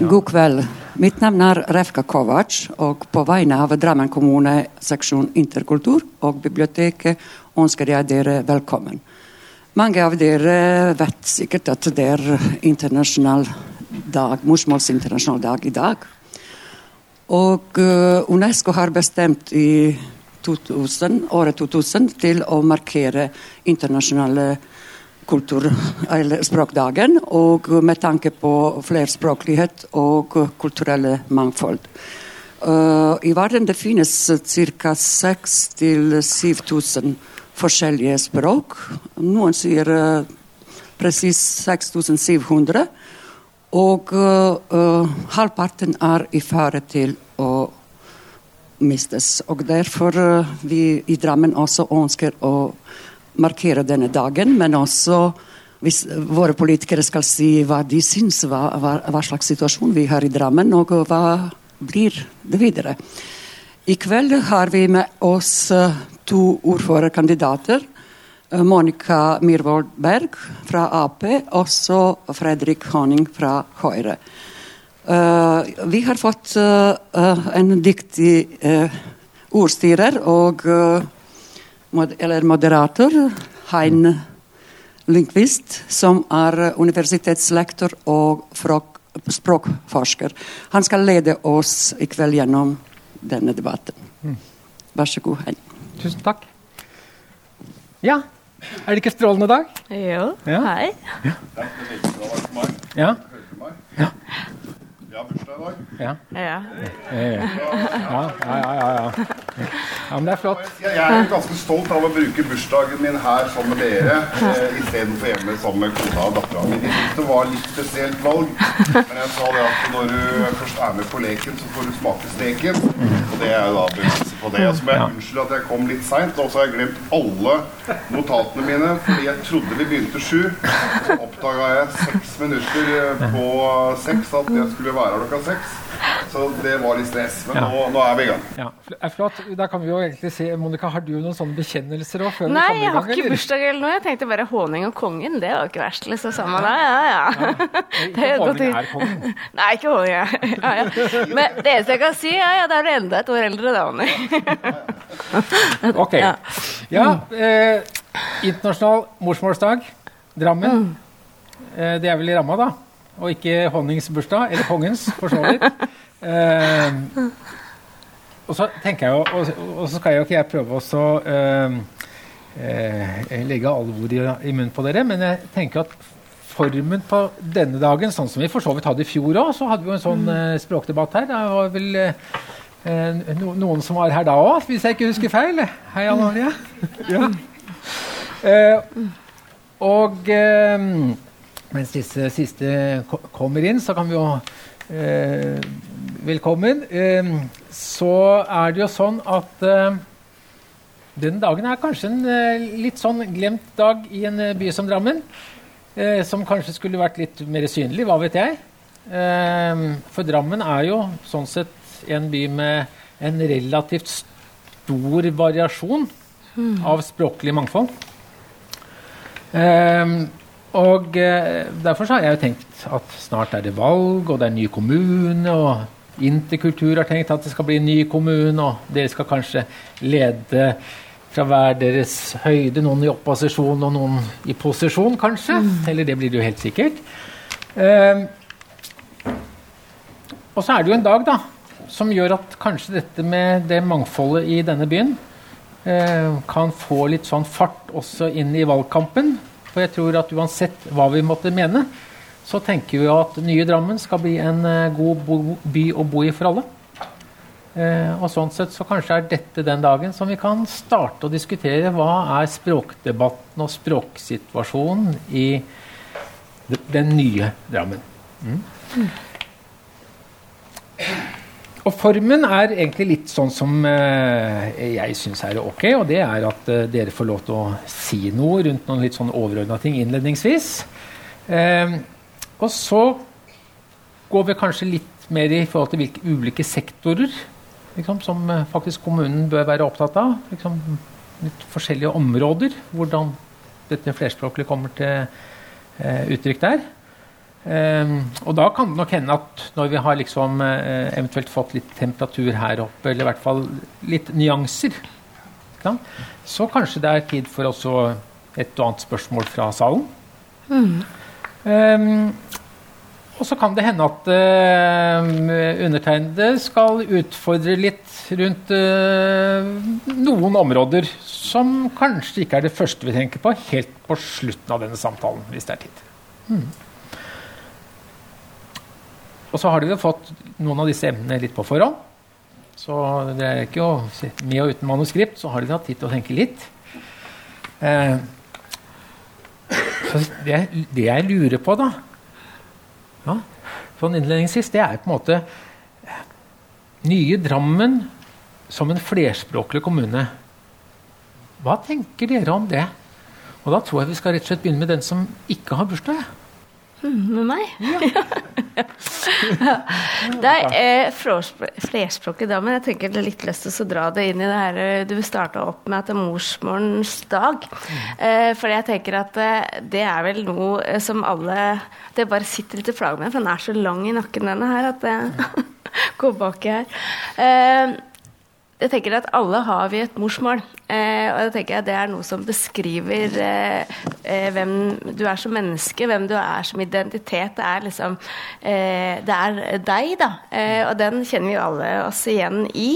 God kveld. Mitt navn er Refka Kovac, og på vegne av Drammen kommune, seksjon interkultur og biblioteket ønsker jeg dere velkommen. Mange av dere vet sikkert at det er internasjonal dag, morsmålsinternasjonal dag i dag. Og uh, Unesco har bestemt i 2000, året 2000 til å markere internasjonale kultur, eller språkdagen, og med tanke på flerspråklighet og kulturelle mangfold. Uh, I verden det finnes ca. 6000-7000 forskjellige språk. Noen sier uh, presis 6700. Og uh, halvparten er i fare til å mistes. Og derfor uh, vi i Drammen også ønsker å markere denne dagen, men også hvis våre politikere skal si hva de syns, hva, hva, hva slags situasjon vi har i Drammen, og hva blir det videre. I kveld har vi med oss uh, to ordførerkandidater. Monica Myhrvold Berg fra Ap, også Fredrik Honning fra Høyre. Uh, vi har fått uh, en dyktig uh, ordstyrer og mod eller moderator, Hein Lindqvist, som er universitetslektor og språkforsker. Han skal lede oss i kveld gjennom denne debatten. Vær så god, Hein. Tusen takk. Ja, er det ikke strålende dag? Jo. Ja. Hei. Ja. Ja. Vi har bursdag i dag. Ja. Ja. Ja, ja, ja. ja, ja. ja men det er flott. Jeg jeg er ganske stolt av å bruke bursdagen min her sammen med dere eh, istedenfor hjemme sammen med kona og dattera mi. Jeg det var litt spesielt valg, men jeg sa det at når du først er med på leken, så får du smake steken. Og det er jo da beviset på det. Og så må jeg unnskylde at jeg kom litt seint, og så har jeg glemt alle notatene mine fordi jeg trodde vi begynte sju. Så oppdaga jeg seks minutter eh, på seks at jeg skulle være her klokka seks. Så det var litt stress. Men Ja. nå, nå er vi i gang. Ja, er flott. Da kan vi jo egentlig si, Monica, Har du noen sånne bekjennelser òg? Nei, jeg har ikke bursdag eller noe. Jeg tenkte bare honning og kongen. Det var ikke verst. liksom samme da. Ja, ja. Det er godt Honning er kongen. Nei, ikke honning. Ja. Ja, ja. Men det eneste jeg kan si, er ja, da er du enda et år eldre, da, honning. Ok. Ja. Ja, eh, internasjonal morsmålsdag. Drammen. Eh, det er vel i ramma, da? Og ikke Honnings bursdag. Eller kongens, for så vidt. Eh, og så tenker jeg jo, og, og så skal jo ikke jeg prøve å eh, eh, legge alvor i, i munnen på dere, men jeg tenker at formen på denne dagen, sånn som vi for så vidt hadde i fjor òg, så hadde vi jo en sånn eh, språkdebatt her. Det var vel eh, eh, no, noen som var her da òg, hvis jeg ikke husker feil. Hei, Anne Marie. ja. Eh, og eh, mens disse siste kommer inn, så kan vi jo eh, Velkommen. Eh, så er det jo sånn at eh, denne dagen er kanskje en eh, litt sånn glemt dag i en eh, by som Drammen. Eh, som kanskje skulle vært litt mer synlig, hva vet jeg. For Drammen er jo sånn sett en by med en relativt stor variasjon av språklig mangfold. Eh, og eh, derfor så har jeg jo tenkt at snart er det valg, og det er ny kommune, og Interkultur har tenkt at det skal bli en ny kommune, og dere skal kanskje lede fra hver deres høyde, noen i opposisjon og noen i posisjon, kanskje. Eller det blir det jo helt sikkert. Eh, og så er det jo en dag da, som gjør at kanskje dette med det mangfoldet i denne byen eh, kan få litt sånn fart også inn i valgkampen. For jeg tror at uansett hva vi måtte mene, så tenker vi at nye Drammen skal bli en eh, god by å bo i for alle. Eh, og sånn sett så kanskje er dette den dagen som vi kan starte å diskutere hva er språkdebatten og språksituasjonen i den nye Drammen. Mm. Og formen er egentlig litt sånn som eh, jeg syns er ok, og det er at eh, dere får lov til å si noe rundt noen litt sånn overordna ting innledningsvis. Eh, og så går vi kanskje litt mer i forhold til hvilke ulike sektorer liksom, som faktisk kommunen bør være opptatt av. Liksom, litt forskjellige områder, hvordan dette flerspråklige kommer til uttrykk der. Eh, og da kan det nok hende at når vi har liksom, eh, eventuelt fått litt temperatur her oppe, eller i hvert fall litt nyanser, så kanskje det er tid for også et og annet spørsmål fra salen. Mm. Um, og så kan det hende at uh, undertegnede skal utfordre litt rundt uh, noen områder som kanskje ikke er det første vi tenker på, helt på slutten av denne samtalen, hvis det er tid. Mm. Og så har de jo fått noen av disse emnene litt på forhånd. Så det er ikke å med og uten manuskript, så har de hatt tid til å tenke litt. Uh, det, det, jeg lurer på, da ja, sånn innledningsvis, det er på en måte nye Drammen som en flerspråklig kommune. Hva tenker dere om det? Og Da tror jeg vi skal rett og slett begynne med den som ikke har bursdag. Med meg? Ja. det er flerspråket flerspråklig da, men jeg tenker det er litt lyst til å dra det inn i det her eh, du starta opp med at det er morsmorens dag. Mm. Eh, for jeg tenker at eh, det er vel noe eh, som alle Det bare sitter litt i flagget med, for den er så lang i nakken, denne her, at det går baki her. Eh, jeg tenker at alle har vi et morsmål. Eh, og jeg tenker at det er noe som beskriver eh, eh, hvem du er som menneske, hvem du er som identitet. Det er liksom eh, Det er deg, da. Eh, og den kjenner vi alle oss igjen i.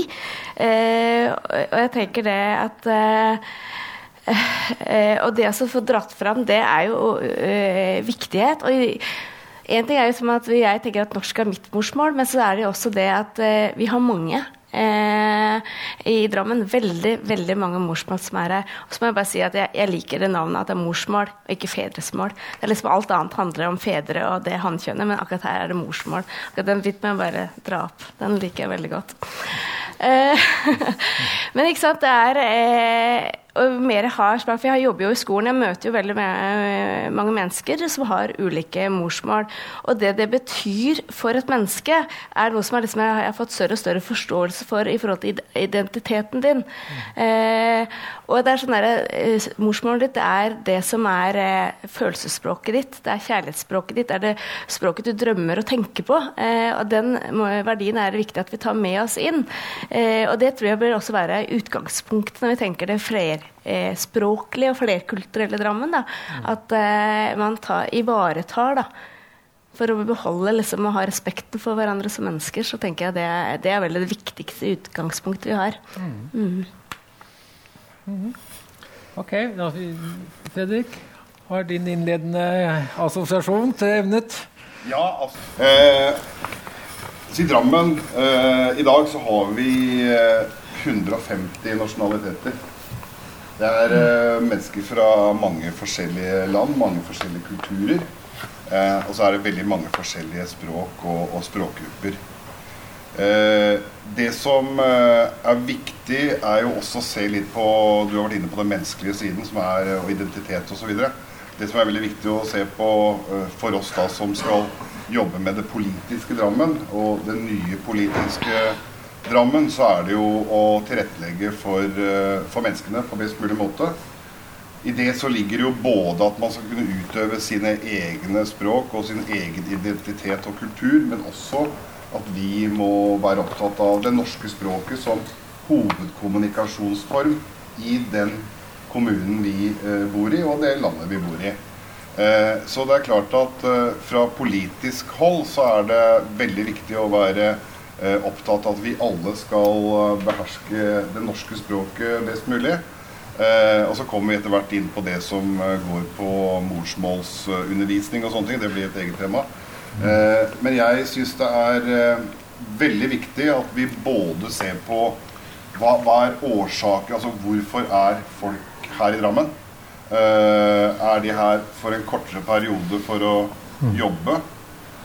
Eh, og jeg tenker det at Og det å få dratt fram, det er jo viktighet. og en ting er jo som at Jeg tenker at norsk er mitt morsmål, men så er det jo også det at vi har mange eh, i Drammen. Veldig veldig mange morsmål som er her. Og så må jeg bare si at jeg, jeg, liker det navnet at det er morsmål, og ikke fedresmål. Det er liksom Alt annet handler om fedre og det hannkjønnet, men akkurat her er det morsmål. Den bit må jeg bare dra opp. Den liker jeg veldig godt. Eh, men ikke sant, det er eh, mer har språk. For jeg jobber jo i skolen, jeg møter jo veldig mange mennesker som har ulike morsmål. Og det det betyr for et menneske, er noe som liksom, jeg har fått større og større forståelse for i forhold til identiteten din. Mm. Eh, og det er sånn der, eh, Morsmålet ditt er det som er eh, følelsesspråket ditt. Det er kjærlighetsspråket ditt. Det er det språket du drømmer og tenker på. Eh, og den verdien er det viktig at vi tar med oss inn. Eh, og det tror jeg bør også være utgangspunktet når vi tenker det flerspråklige og flerkulturelle Drammen. Da. Mm. At man tar, ivaretar da. For å beholde liksom, og ha respekten for hverandre som mennesker, så tenker jeg det, det er vel det viktigste utgangspunktet vi har. Mm. Mm. Ok, da, Fredrik. Har din innledende assosiasjon til emnet? Ja, altså eh, I Drammen eh, i dag så har vi eh, 150 nasjonaliteter. Det er eh, mennesker fra mange forskjellige land, mange forskjellige kulturer. Eh, og så er det veldig mange forskjellige språk og, og språkgrupper. Eh, det som eh, er viktig, er jo også å se litt på Du har vært inne på den menneskelige siden, som er og identitet osv. Det som er veldig viktig å se på eh, for oss da som skal jobbe med det politiske Drammen og den nye politiske Drammen så er det jo å tilrettelegge for, eh, for, menneskene på best mulig måte. I det så ligger det jo både at man skal kunne utøve sine egne språk og sin egen identitet og kultur, men også at vi må være opptatt av det norske språket som hovedkommunikasjonsform i den kommunen vi eh, bor i, og det landet vi bor i. Eh, så det er klart at eh, fra politisk hold så er det veldig viktig å være opptatt av at vi alle skal eh, beherske det norske språket best mulig. Og så kommer vi etter hvert inn på det som går på morsmålsundervisning og sånne ting. Det blir et eget tema. Men jeg syns det er veldig viktig at vi både ser på hva, hva er årsaken, altså hvorfor er folk her i Drammen? er de her for en kortere periode for å mm. jobbe?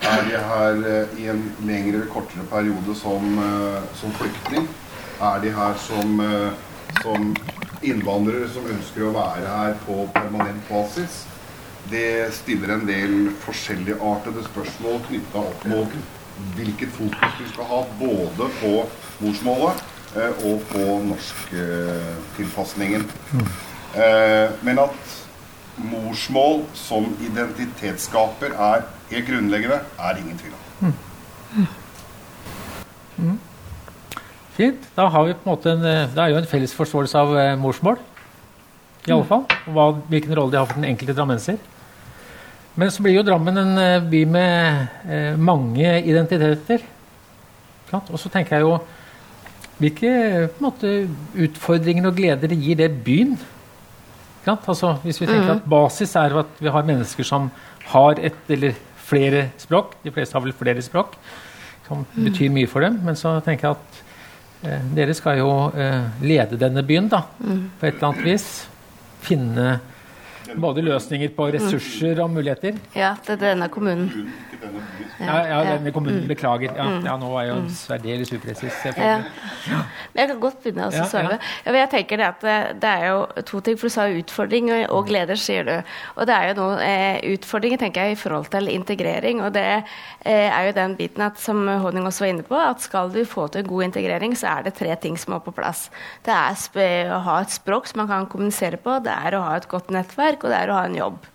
Er de her eh, i en lengre eller kortere periode som, eh, som flyktning? Er de her som, eh, som innvandrere som ønsker å være her på permanent basis? Det stiller en del forskjelligartede spørsmål knytta opp mot hvilket fokus du skal ha både på morsmålet og på norsktilpasningen. Eh, Men at morsmål som identitetsskaper er helt grunnleggende, er ingen tvil om. Fint. Da har vi på en måte en, eh, det er jo en felles forståelse av eh, morsmål. I alle fall. Hva, hvilken rolle de har for den enkelte drammenser. Men så blir jo Drammen en eh, by med eh, mange identiteter. Og så tenker jeg jo Hvilke måte, utfordringer og gleder gir det byen? Altså, hvis vi tenker at Basis er at vi har mennesker som har et eller flere språk. De fleste har vel flere språk, som betyr mye for dem. Men så tenker jeg at eh, dere skal jo eh, lede denne byen da, på et eller annet vis. Finne både løsninger på ressurser og muligheter. Ja, det er denne kommunen. Ja, ja, denne kommunen, beklager. Ja, ja, nå var jeg jo særdeles upresis. Ja. jeg kan godt begynne å Ja, svare. jeg tenker det at det, det er jo to ting, for du sa utfordring og, glede, gleder, sier du. Og det er jo noen eh, utfordringer tenker jeg i forhold til integrering. Og det eh, er jo den biten at, som Honning også var inne på, at skal du få til en god integrering, så er det tre ting som må på plass. Det er å ha et språk som man kan kommunisere på, det er å ha et godt nettverk, og det er å ha en jobb.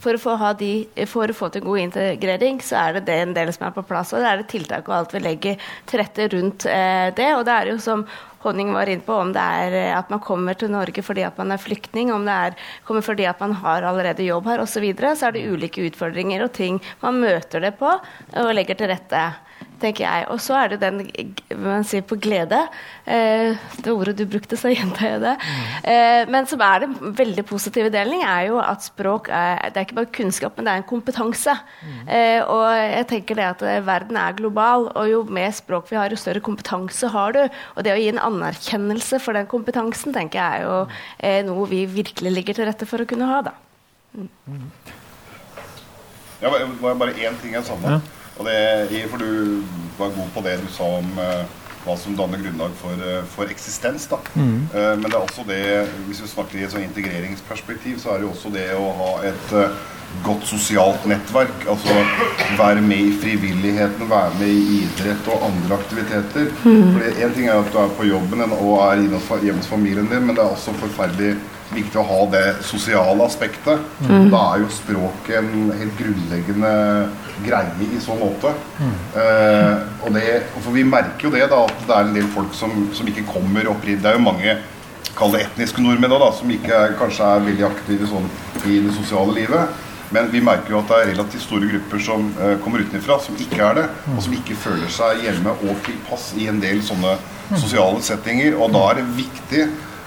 For å, de, for å få til god integrering, så er det det en del som er på plass. Og det er det tiltak og alt vi legger til rette rundt eh, det. Og det er jo som Honning var inne på, om det er eh, at man kommer til Norge fordi at man er flyktning, om det er kommer fordi at man har allerede jobb her osv., så, videre, så er det ulike utfordringer og ting man møter det på og legger til rette tenker jeg. Og så er det den man sier på glede. Eh, det ordet du brukte, så gjentar jeg det. Eh, men som er den veldig positive delen, er jo at språk er, det er ikke bare kunnskap, men det er en kompetanse. Eh, og jeg tenker det at eh, verden er global, og jo mer språk vi har, jo større kompetanse har du. Og det å gi en anerkjennelse for den kompetansen, tenker jeg er jo eh, noe vi virkelig ligger til rette for å kunne ha, da. Ja, det var bare én ting jeg savna. Og det, for du var god på det du sa om eh, hva som danner grunnlag for, eh, for eksistens. Da. Eh, men det er også det, hvis vi snakker i et sånn integreringsperspektiv, så er det jo også det å ha et godt sosialt nettverk. Altså være med i frivilligheten, være med i idrett og andre aktiviteter. For Én ting er at du er på jobben og er hjemme hos familien din, men det er også forferdelig viktig å ha det sosiale aspektet. Da er jo språket en helt grunnleggende greie i så måte. Eh, og det, for vi merker jo det, da, at det er en del folk som, som ikke kommer opprinnelig. Det er jo mange kall det etniske nordmenn da, som ikke er, kanskje er veldig aktive sånn, i det sosiale livet. Men vi merker jo at det er relativt store grupper som eh, kommer utenfra, som ikke er det, og som ikke føler seg hjemme og tilpass i en del sånne sosiale settinger. Og da er det viktig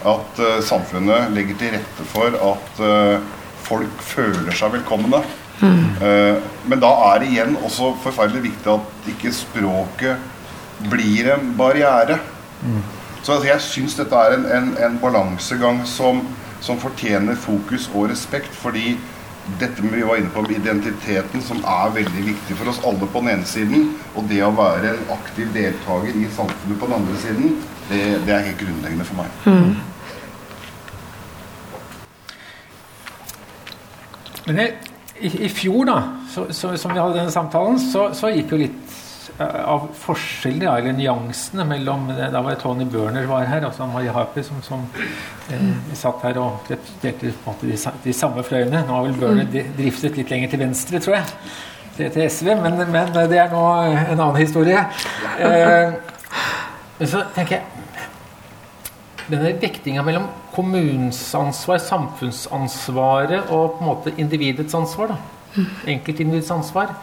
at eh, samfunnet legger til rette for at eh, folk føler seg velkomne. Eh, men da er det igjen også forferdelig viktig at ikke språket blir en barriere. Så altså, jeg syns dette er en, en, en balansegang som, som fortjener fokus og respekt, fordi dette vi var inne på med identiteten, som er veldig viktig for oss alle på den ene siden, og det å være en aktiv deltaker i samfunnet på den andre siden, det, det er helt grunnleggende for meg. Men det, i, I fjor, da, så, så, som vi hadde denne samtalen, så, så gikk jo litt eh, av forskjellen, ja, eller nyansene mellom Da var det Tony Børner var her, altså Marie Harper, som, som eh, satt her og representerte på en måte de, de samme fløyene. Nå har vel Børner driftet litt lenger til venstre, tror jeg, til, til SV, men, men det er nå en annen historie. Eh, så tenker jeg denne vektinga mellom kommunens ansvar, samfunnsansvaret og på en måte individets ansvar, da. enkeltindividets ansvar.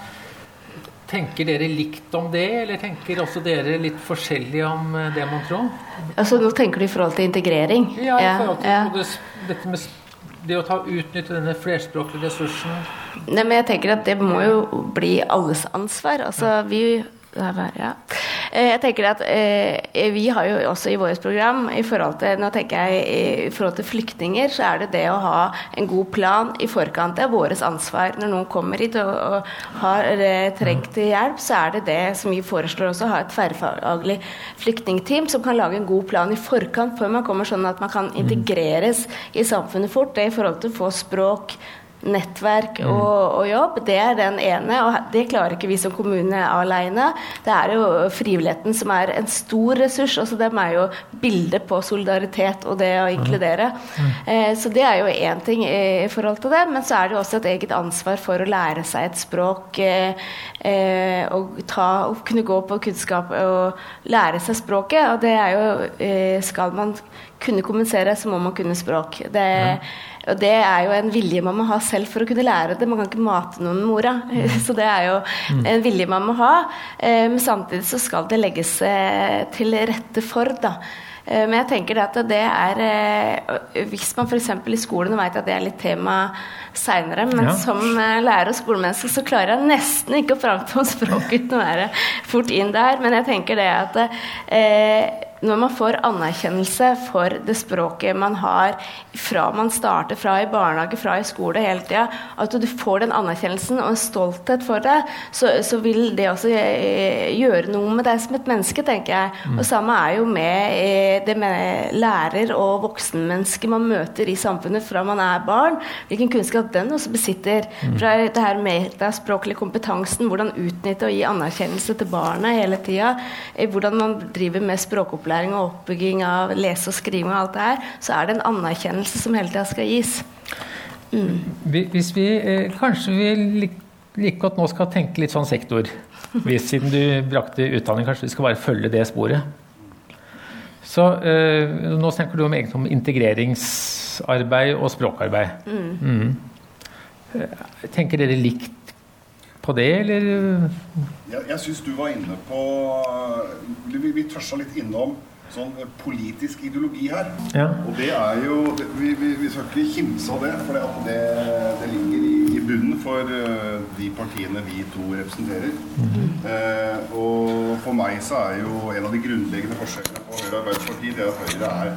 Tenker dere likt om det, eller tenker også dere litt forskjellig om eh, det, man tror? Altså, nå tenker du i forhold til integrering? Ja, i forhold til ja. både dette med det å ta utnytte denne flerspråklige ressursen. Nei, men jeg tenker at det må jo bli alles ansvar. Altså, vi ja. Eh, Jeg tenker at eh, Vi har jo også i vårt program i forhold til nå tenker jeg, i forhold til flyktninger, så er det det å ha en god plan i forkant. Det er vårt ansvar. Når noen kommer hit og, og har eh, trengt hjelp, så er det det som vi foreslår også, å ha et tverrfaglig flyktningteam som kan lage en god plan i forkant før man kommer, sånn at man kan integreres i samfunnet fort. Det i forhold til å få språk nettverk og, og, jobb. Det er den ene, og det klarer ikke vi som kommune alene. Det er jo frivilligheten som er en stor ressurs. altså De er jo bildet på solidaritet og det å inkludere. Eh, så det er jo én ting i forhold til det. Men så er det jo også et eget ansvar for å lære seg et språk. Eh, eh, og, ta, og kunne gå på kunnskap og lære seg språket. Og det er jo eh, Skal man kunne kommunisere, så må man kunne språk. Det, ja. Og det er jo en vilje man må ha selv for å kunne lære det. Man kan ikke mate noen med orda. Mm. Så det er jo mm. en vilje man må ha. Eh, men samtidig så skal det legges eh, til rette for, da. Eh, men jeg tenker det at det er Hvis man f.eks. i skolen vet at det er litt tema seinere, men ja. som lærer og skolemenneske så klarer jeg nesten ikke å framtone språket uten å være fort inn der. Men jeg tenker det at eh, når man får anerkjennelse for det språket man har fra man starter, fra i barnehage, fra i skole hele tida, at du får den anerkjennelsen og en stolthet for det, så, så vil det også eh, gjøre noe med deg som et menneske, tenker jeg. Mm. Og samme er jo med eh, det med lærer og voksenmenneske man møter i samfunnet fra man er barn. Hvilken kunnskap den også besitter. Mm. Fra det her metaspråklige kompetansen, hvordan utnytte og gi anerkjennelse til barnet hele tida. Hvordan man driver med språkopplæring og oppbygging av lese og skriving og alt det her, så er det en anerkjennelse som hele tida skal gis. Mm. Hvis vi eh, kanskje vi like godt nå skal tenke litt sånn sektor, hvis, siden du brakte utdanning, kanskje vi skal bare følge det sporet. Så eh, Nå snakker du om, egentlig om integreringsarbeid og språkarbeid. Mm. Mm. Eh, tenker dere likt på det, eller? Jeg, jeg syns du var inne på Vi, vi tørsa litt innom sånn politisk ideologi her. Ja. Og det er jo Vi, vi, vi skal ikke kimse av det, for det, det ligger i, i, bunnen for uh, de partiene vi to representerer. Mm -hmm. uh, og for meg så er jo en av de grunnleggende forskjellene på Høyre og Arbeiderpartiet det at Høyre er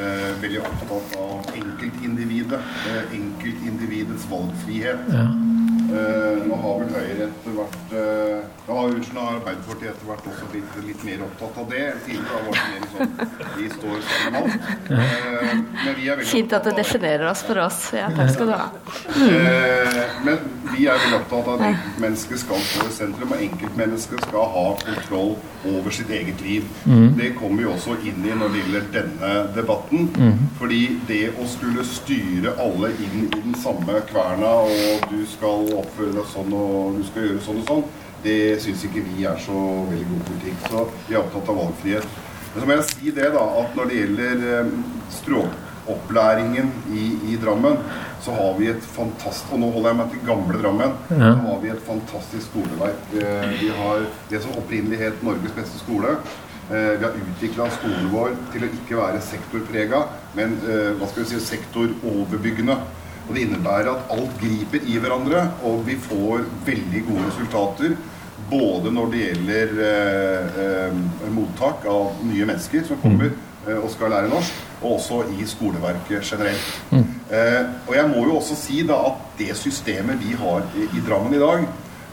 uh, veldig opptatt av enkeltindividet. enkeltindividets valgfrihet. Ja. Uh, nå har vel Høyre etter hvert eh, Da har unnskyld, Arbeiderpartiet etter hvert også blitt litt mer opptatt av det. Tidligere var det mer sånn Vi står sammen med alt. Eh, men vi er veldig Fint at du definerer oss for oss. Ja, takk skal du ha. men vi er veldig opptatt av at enkeltmennesket skal stå i sentrum, og enkeltmennesket skal ha kontroll over sitt eget liv. Mm. Det kommer vi også inn i når det gjelder denne debatten. Mm. Fordi det å skulle styre alle inn i den samme kverna, og du skal oppføre deg sånn og du skal gjøre sånn og sånn, det syns ikke vi er så veldig god politikk. Så vi er opptatt av valgfrihet. Men så må jeg si det, da, at når det gjelder eh, språkopplæringen i, i Drammen, så har vi et fantastisk Og nå holder jeg meg til gamle Drammen. Ja. Så har vi et fantastisk skoleverk. Eh, vi har det som opprinnelig het Norges beste skole. Eh, vi har utvikla skolen vår til å ikke være sektorprega, men hva skal vi si, sektoroverbyggende. Og Det innebærer at alt griper i hverandre, og vi får veldig gode resultater. Både når det gjelder eh, eh, mottak av nye mennesker som kommer eh, og skal lære norsk, og også i skoleverket generelt. Mm. Eh, og jeg må jo også si da at det systemet vi har i, i Drammen i dag,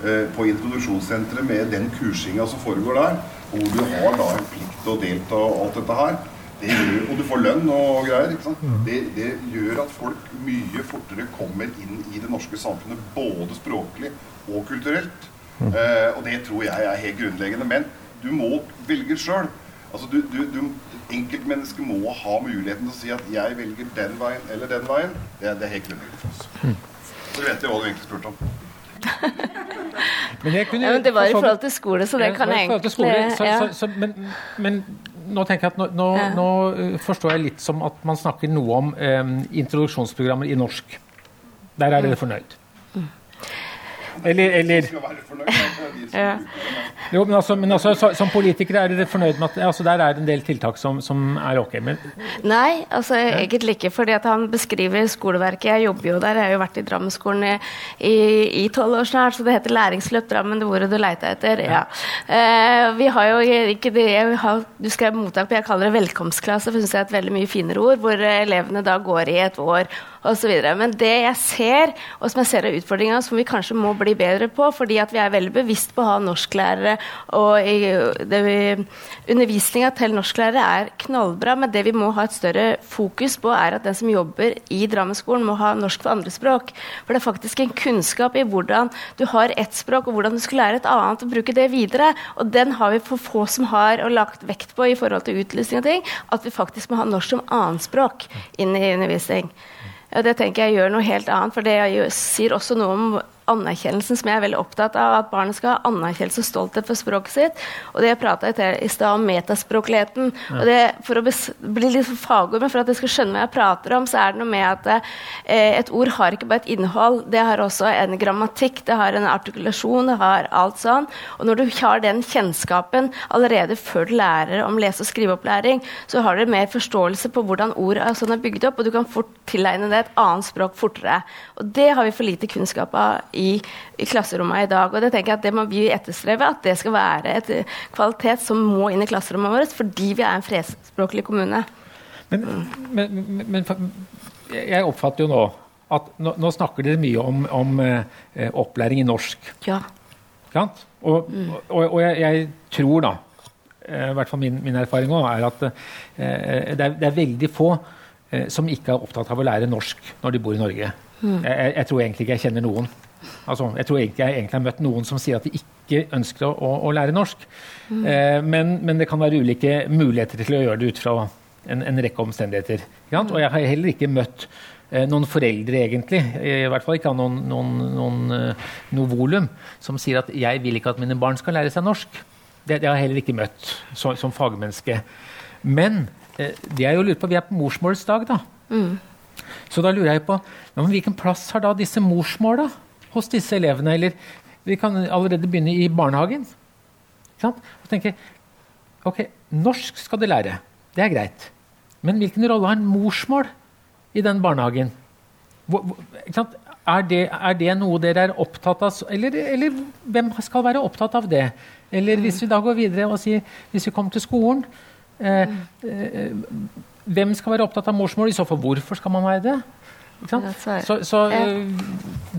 eh, på introduksjonssenteret med den kursinga som foregår der, hvor du har da en plikt til å delta og alt dette her, Gjør, og du får lønn og greier. Mm. Det, det, gjør at folk mye fortere kommer inn i det norske samfunnet, både språklig og kulturelt. Mm. Eh, og det tror jeg er helt grunnleggende. Men du må velge sjøl. Altså, du, du, du, enkeltmennesket må ha muligheten til å si at 'jeg velger den veien eller den veien'. Det, det er helt grunnleggende for oss. Mm. Så vet jeg hva du egentlig spurte om. men, kunne, ja, men det var i forhold til skole, så det kan jeg egentlig skole, så, så, så, men, men nå tenker jeg at nå, nå, ja. nå, eh, forstår jeg litt som at man snakker noe om um, introduksjonsprogrammer i norsk. Der er dere fornøyd? Eller, eller. Jo, men, altså, men altså, som politikere er dere fornøyd med at altså, der er en del tiltak som, som er ok? Men... Nei, altså egentlig ikke. fordi at han beskriver skoleverket. Jeg jobber jo der, jeg har jo vært i Drammenskolen i tolv år snart, så det heter Læringsløp Drammen, det ordet du leita etter. Ja. Uh, vi har jo ikke det har, Du skrev mottak på, jeg kaller det velkomstklasse, for det syns jeg er et veldig mye finere ord, hvor elevene da går i et år osv. Men det jeg ser, og som jeg ser er utfordringa, som vi kanskje må bli bedre på, fordi vi er veldig bevisst på å ha norsklærere og undervisninga til norsklærere er knallbra, men det vi må ha et større fokus på, er at den som jobber i Drammenskolen, må ha norsk for andre språk. For det er faktisk en kunnskap i hvordan du har ett språk, og hvordan du skal lære et annet, og bruke det videre. Og den har vi for få som har og lagt vekt på i forhold til utlysning og ting, at vi faktisk må ha norsk som annetspråk inn i undervisning. Og det tenker jeg gjør noe helt annet, for det sier også noe om anerkjennelsen som jeg er veldig opptatt av, at barnet skal ha anerkjennelse og stolthet for språket sitt. Og det jeg prata i stad om metaspråkligheten. Ja. og det, For å bli litt fagord, men for at jeg skal skjønne hva jeg prater om, så er det noe med at eh, et ord har ikke bare et innhold, det har også en grammatikk, det har en artikulasjon, det har alt sånn. Og når du har den kjennskapen allerede før du lærer om lese- og skriveopplæring, så har du mer forståelse på hvordan ord er, sånn er bygd opp, og du kan fort tilegne det et annet språk fortere. Og det har vi for lite kunnskap av i, i klasserommene i dag. Og det tenker jeg at det må vi etterstrebe, at det skal være et kvalitet som må inn i klasserommene våre, fordi vi er en flerspråklig kommune. Men, mm. men, men, men, jeg oppfatter jo nå at nå, nå snakker dere mye om, om eh, opplæring i norsk. Ja. Og, mm. og, og jeg, jeg, tror da, eh, i hvert fall min, min erfaring òg, er at eh, det, er, det, er, veldig få eh, som ikke er opptatt av å lære norsk når de bor i Norge. Mm. Jeg, jeg, tror egentlig ikke jeg kjenner noen. Altså, jeg tror ikke jeg egentlig har møtt noen som sier at de ikke ønsker å, å, å lære norsk. Mm. Eh, men, men, det kan være ulike muligheter til å gjøre det ut fra en, en rekke omstendigheter. Og jeg har heller ikke møtt eh, noen foreldre, egentlig, i hvert fall ikke av noen, noen, noen, uh, noe volum, som sier at 'jeg vil ikke at mine barn skal lære seg norsk'. Det, det har jeg heller ikke møtt så, som fagmenneske. Men eh, det jeg jo lurer på, vi er på morsmålsdag, da. Mm. Så da lurer jeg på hvilken plass har da disse morsmåla? Hos disse elevene. Eller vi kan allerede begynne i barnehagen. Og tenke ok, norsk skal de lære. Det er greit. Men hvilken rolle har en morsmål i den barnehagen? Hvor, er, det, er, det, noe dere er opptatt av? Eller, eller, hvem skal være opptatt av det? Eller hvis vi da går videre og sier hvis vi kommer til skolen eh, eh, Hvem skal være opptatt av morsmål? I så fall hvorfor skal man være det? Så, så uh,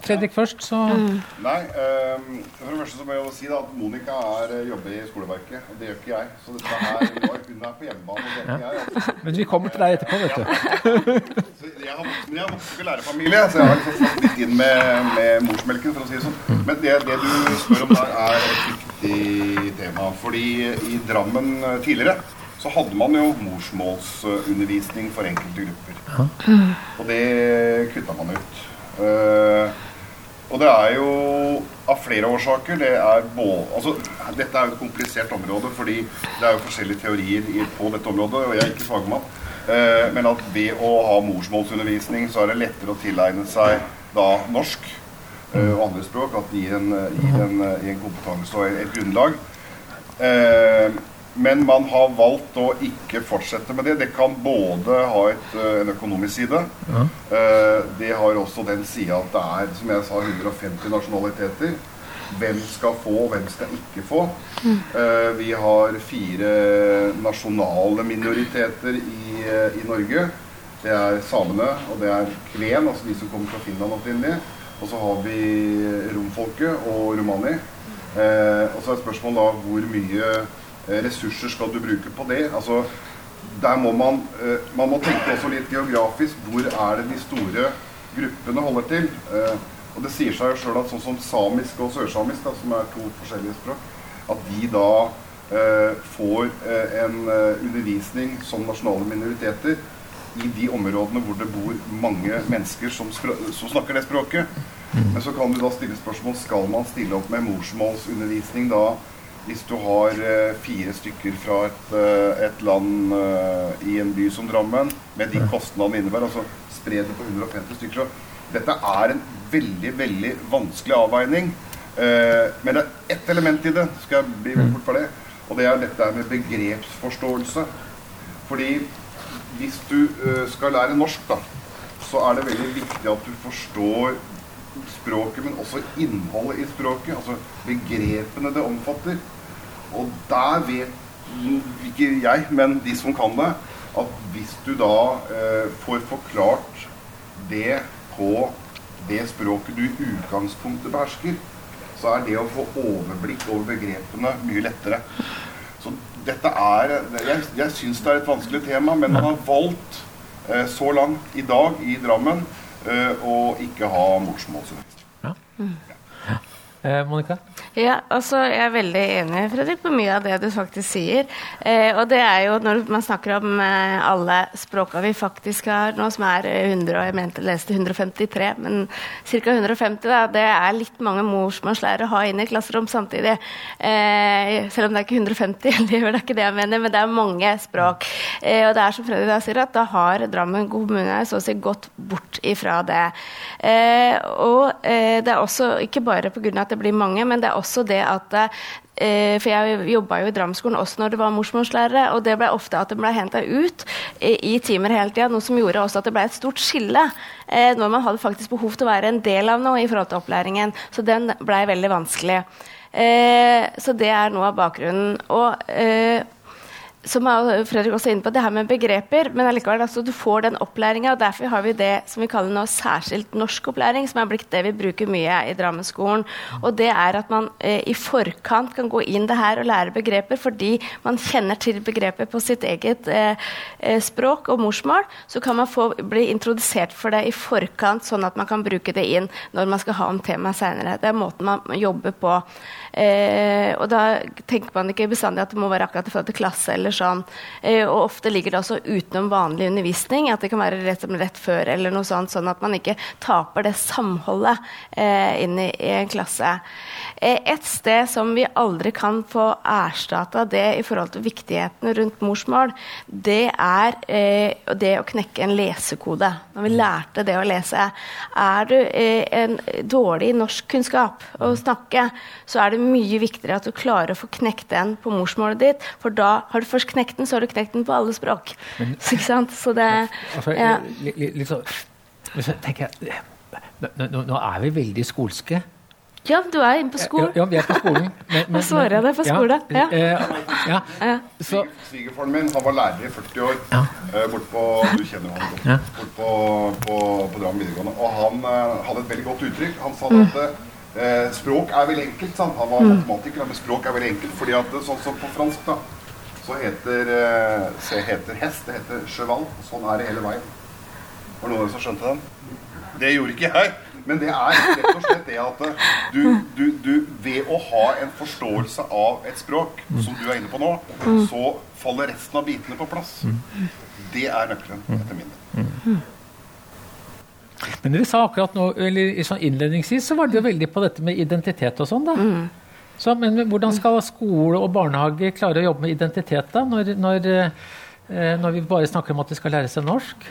Fredrik først, så mm. Nei, um, for det første så må jeg jo si da at Monica er, eh, jobber i skoleverket. Og det gjør ikke jeg. Så dette her, hun er på hjemmebane. Og det er ikke jeg. Altså. Men vi kommer til deg etterpå, vet du. Ja. jeg har vokst, jeg vokst ikke lærerfamilie, så jeg har liksom satt litt inn med, med, morsmelken, for å si det sånn. Men det, det du spør om der, er et viktig tema. Fordi i Drammen tidligere så hadde man jo morsmålsundervisning for enkelte grupper. Og det kutta man ut. Uh, og det er jo av flere årsaker. Det er både, altså, dette er jo et komplisert område, fordi det er jo forskjellige teorier på dette området, og jeg er ikke fagmann. Uh, men at ved å ha morsmålsundervisning, så er det lettere å tilegne seg da norsk uh, og andre språk. At det gir en, gir en, gir en kompetanse og et grunnlag. Men man har valgt å ikke fortsette med det. Det kan både ha et, eh, en økonomisk side. Ja. Eh, det har også den sida at det er som jeg sa, 150 nasjonaliteter. Hvem skal få, og hvem skal ikke få. Mm. Vi har fire nasjonale minoriteter i, i, Norge. Det er samene, og det er kven, altså de som kommer fra Finland opprinnelig. Og så har vi romfolket og romani. og så er spørsmålet da hvor mye Eh, ressurser skal du bruke på det? Altså, der må man, eh, man må tenke også litt geografisk. Hvor er det de store gruppene holder til? Eh, og det sier seg jo sjøl at sånn som samisk og sørsamisk, da, som er to forskjellige språk, at de da eh, får eh, en undervisning som nasjonale minoriteter i de områdene hvor det bor mange mennesker som, som snakker det språket. Mm. Men så kan du da stille spørsmål skal man stille opp med morsmålsundervisning da hvis du har eh, fire stykker fra et, eh, et land eh, i en by som Drammen, med de kostnadene innebærer, altså spre det på 150 stykker så Dette er en veldig, veldig vanskelig avveining. Men det er ett element i det, skal jeg bli fort for det, og det er dette med begrepsforståelse. Fordi hvis du skal lære norsk, da, så er det veldig viktig at du forstår språket, men også innholdet i språket. Altså begrepene det omfatter. Og der vet ikke jeg, men de som kan det, at hvis du da eh, får forklart det på det språket du i utgangspunktet behersker, så er det å få overblikk over begrepene mye lettere. Så dette er Jeg, jeg syns det er et vanskelig tema, men man har valgt eh, så langt i dag i Drammen eh, å ikke ha morsmålsundervisning. Ja. Eh, Monica? Ja, altså Jeg er veldig enig Fredrik, på mye av det du faktisk sier. Eh, og det er jo når man snakker om eh, alle språka vi faktisk har nå, som er 100, og jeg mente leste 153, men ca. 150, da, det er litt mange morsmålslærere å ha inn i klasserom samtidig. Eh, selv om det er ikke 150, det er ikke det jeg mener, men det er mange språk. Eh, og det er som Fredrik da sier, at da har Drammen kommune så å si gått bort ifra det. Eh, og eh, det er også ikke bare pga. at det blir mange, men det er også det at eh, for jeg jobba jo i Dramskolen også når det var morsmålslærere, og det ble ofte at det ble henta ut i, timer hele tida, noe som gjorde også at det ble et stort skille eh, når man hadde faktisk behov til å være en del av noe i forhold til opplæringen. Så den blei veldig vanskelig. Eh, så det er noe av bakgrunnen. Og som Fredrik også er inne på, det her med begreper, men allikevel, altså, du får den opplæringa. Derfor har vi det som vi kaller nå særskilt norskopplæring, som er blitt det vi bruker mye i Drammenskolen. Og det er at man eh, i forkant kan gå inn det her og lære begreper fordi man kjenner til begreper på sitt eget eh, eh språk og morsmål. Så kan man få bli introdusert for det i forkant, sånn at man kan bruke det inn når man skal ha om temaet seinere. Det er måten man jobber på. Eh, og da tenker man ikke bestandig at det må være akkurat i forhold til klasse eller sånn. Eh, og ofte ligger det også utenom vanlig undervisning, at det kan være rett, rett før eller noe sånt, sånn at man ikke taper det samholdet eh, inn i, i, en klasse. Eh, et sted som vi aldri kan få erstatta det i forhold til viktigheten rundt morsmål, det er eh, det å knekke en lesekode. Når vi lærte det å lese. Er du eh, en dårlig norskkunnskap å snakke, så er det mye viktigere at du klarer å få knekt den på morsmålet ditt. For da har du først knekt den, så har du knekt den på alle språk. Men, så, så det altså, ja. litt, litt så, tenker jeg, nå, nå, er vi veldig skolske. Ja, du er inne på skolen. Ja, vi er på skolen. Nå svarer jeg deg på skole. Ja. ja. ja. Svigerfaren min han var lærer i 40 år ja. uh, bort på Du kjenner han godt. Bort på, på, på Drammen videregående. Og han hadde et veldig godt uttrykk. Han sa mm. at Eh, språk er veldig enkelt. Sant? Han var mm. matematiker, men språk er veldig enkelt. fordi at sånn som på fransk, da, så heter, eh, heter hest det heter cheval. Sånn er det hele veien. Var det noen som skjønte den? Det gjorde ikke jeg. Men det er rett og slett det at du, du, du ved å ha en forståelse av et språk, som du er inne på nå, mm. så faller resten av bitene på plass. Mm. Det er nøkkelen, etter min mening. Men vi sa akkurat nå, eller sånn innledningsvis så var det jo veldig på dette med identitet og sånn. da. Mm. Så, men hvordan skal skole og barnehage klare å jobbe med identitet da, når, når, eh, når vi bare snakker om at de skal lære seg norsk?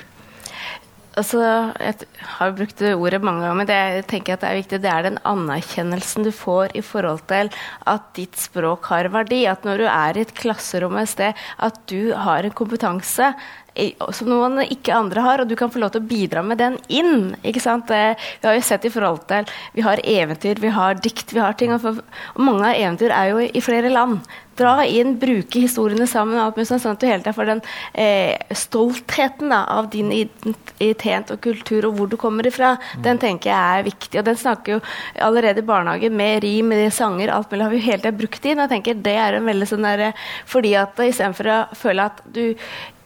Altså, jeg har brukt ordet mange ganger, men det, jeg tenker at det er viktig. Det er den anerkjennelsen du får i forhold til at ditt språk har verdi. At når du er i et klasserom et sted, at du har en kompetanse som noen ikke andre har, og du kan få lov til å bidra med den inn. ikke sant? Vi har jo sett i forhold til Vi har eventyr, vi har dikt, vi har ting. Og mange av eventyr er jo i flere land. Dra inn, bruke historiene sammen, alt mulig sånn at du hele tiden får den eh, stoltheten da, av din identitet og kultur og hvor du kommer ifra. Mm. Den tenker jeg er viktig. Og den snakker jo allerede i barnehage med rim, med sanger, alt mulig har vi jo hele tiden brukt inn. Og jeg tenker det er en veldig sånn der, fordi at istedenfor å føle at du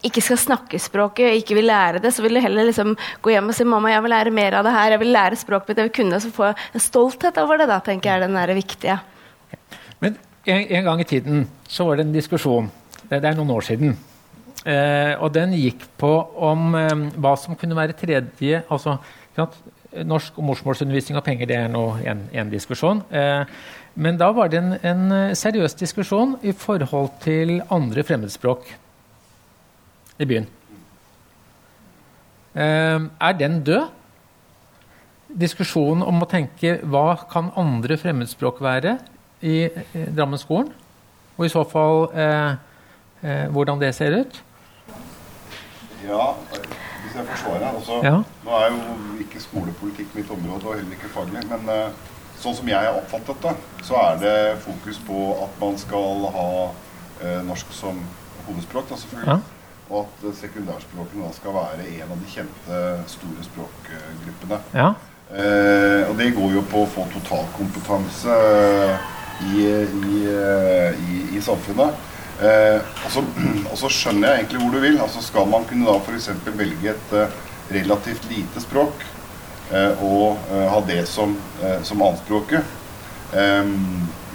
ikke skal snakke språket, ikke vil lære det, så vil du heller liksom gå hjem og si mamma, jeg vil lære mer av det her, jeg vil lære språket mitt, jeg vil kunne det, så få en stolthet over det. da, tenker jeg er den der viktige. Men en, en, gang i tiden så var det en diskusjon, det, det er noen år siden, eh, og den gikk på om eh, hva som kunne være tredje altså Norsk og morsmålsundervisning og penger det er nå en diskusjon. Eh, men da var det en, en seriøs diskusjon i forhold til andre fremmedspråk i byen. Ehm, er den død? Diskusjonen om å tenke hva kan andre fremmedspråk være i Drammenskolen? Og i så fall eh, eh, hvordan det ser ut? Ja, hvis jeg får svare. Altså, ja. Nå er jo ikke skolepolitikk mitt område, og heller ikke faglig. Men eh, sånn som jeg har oppfattet det, så er det fokus på at man skal ha eh, norsk som hovedspråk. Da, selvfølgelig. Ja og at sekundærspråkene skal være en av de kjente store språkgruppene. Ja. Eh, og det går jo på å få totalkompetanse i, i, i, i samfunnet. Eh, og, så, og, så, skjønner jeg egentlig hvor du vil. altså Skal man kunne da f.eks. velge et uh, relativt lite språk eh, og ha det som, som annetspråket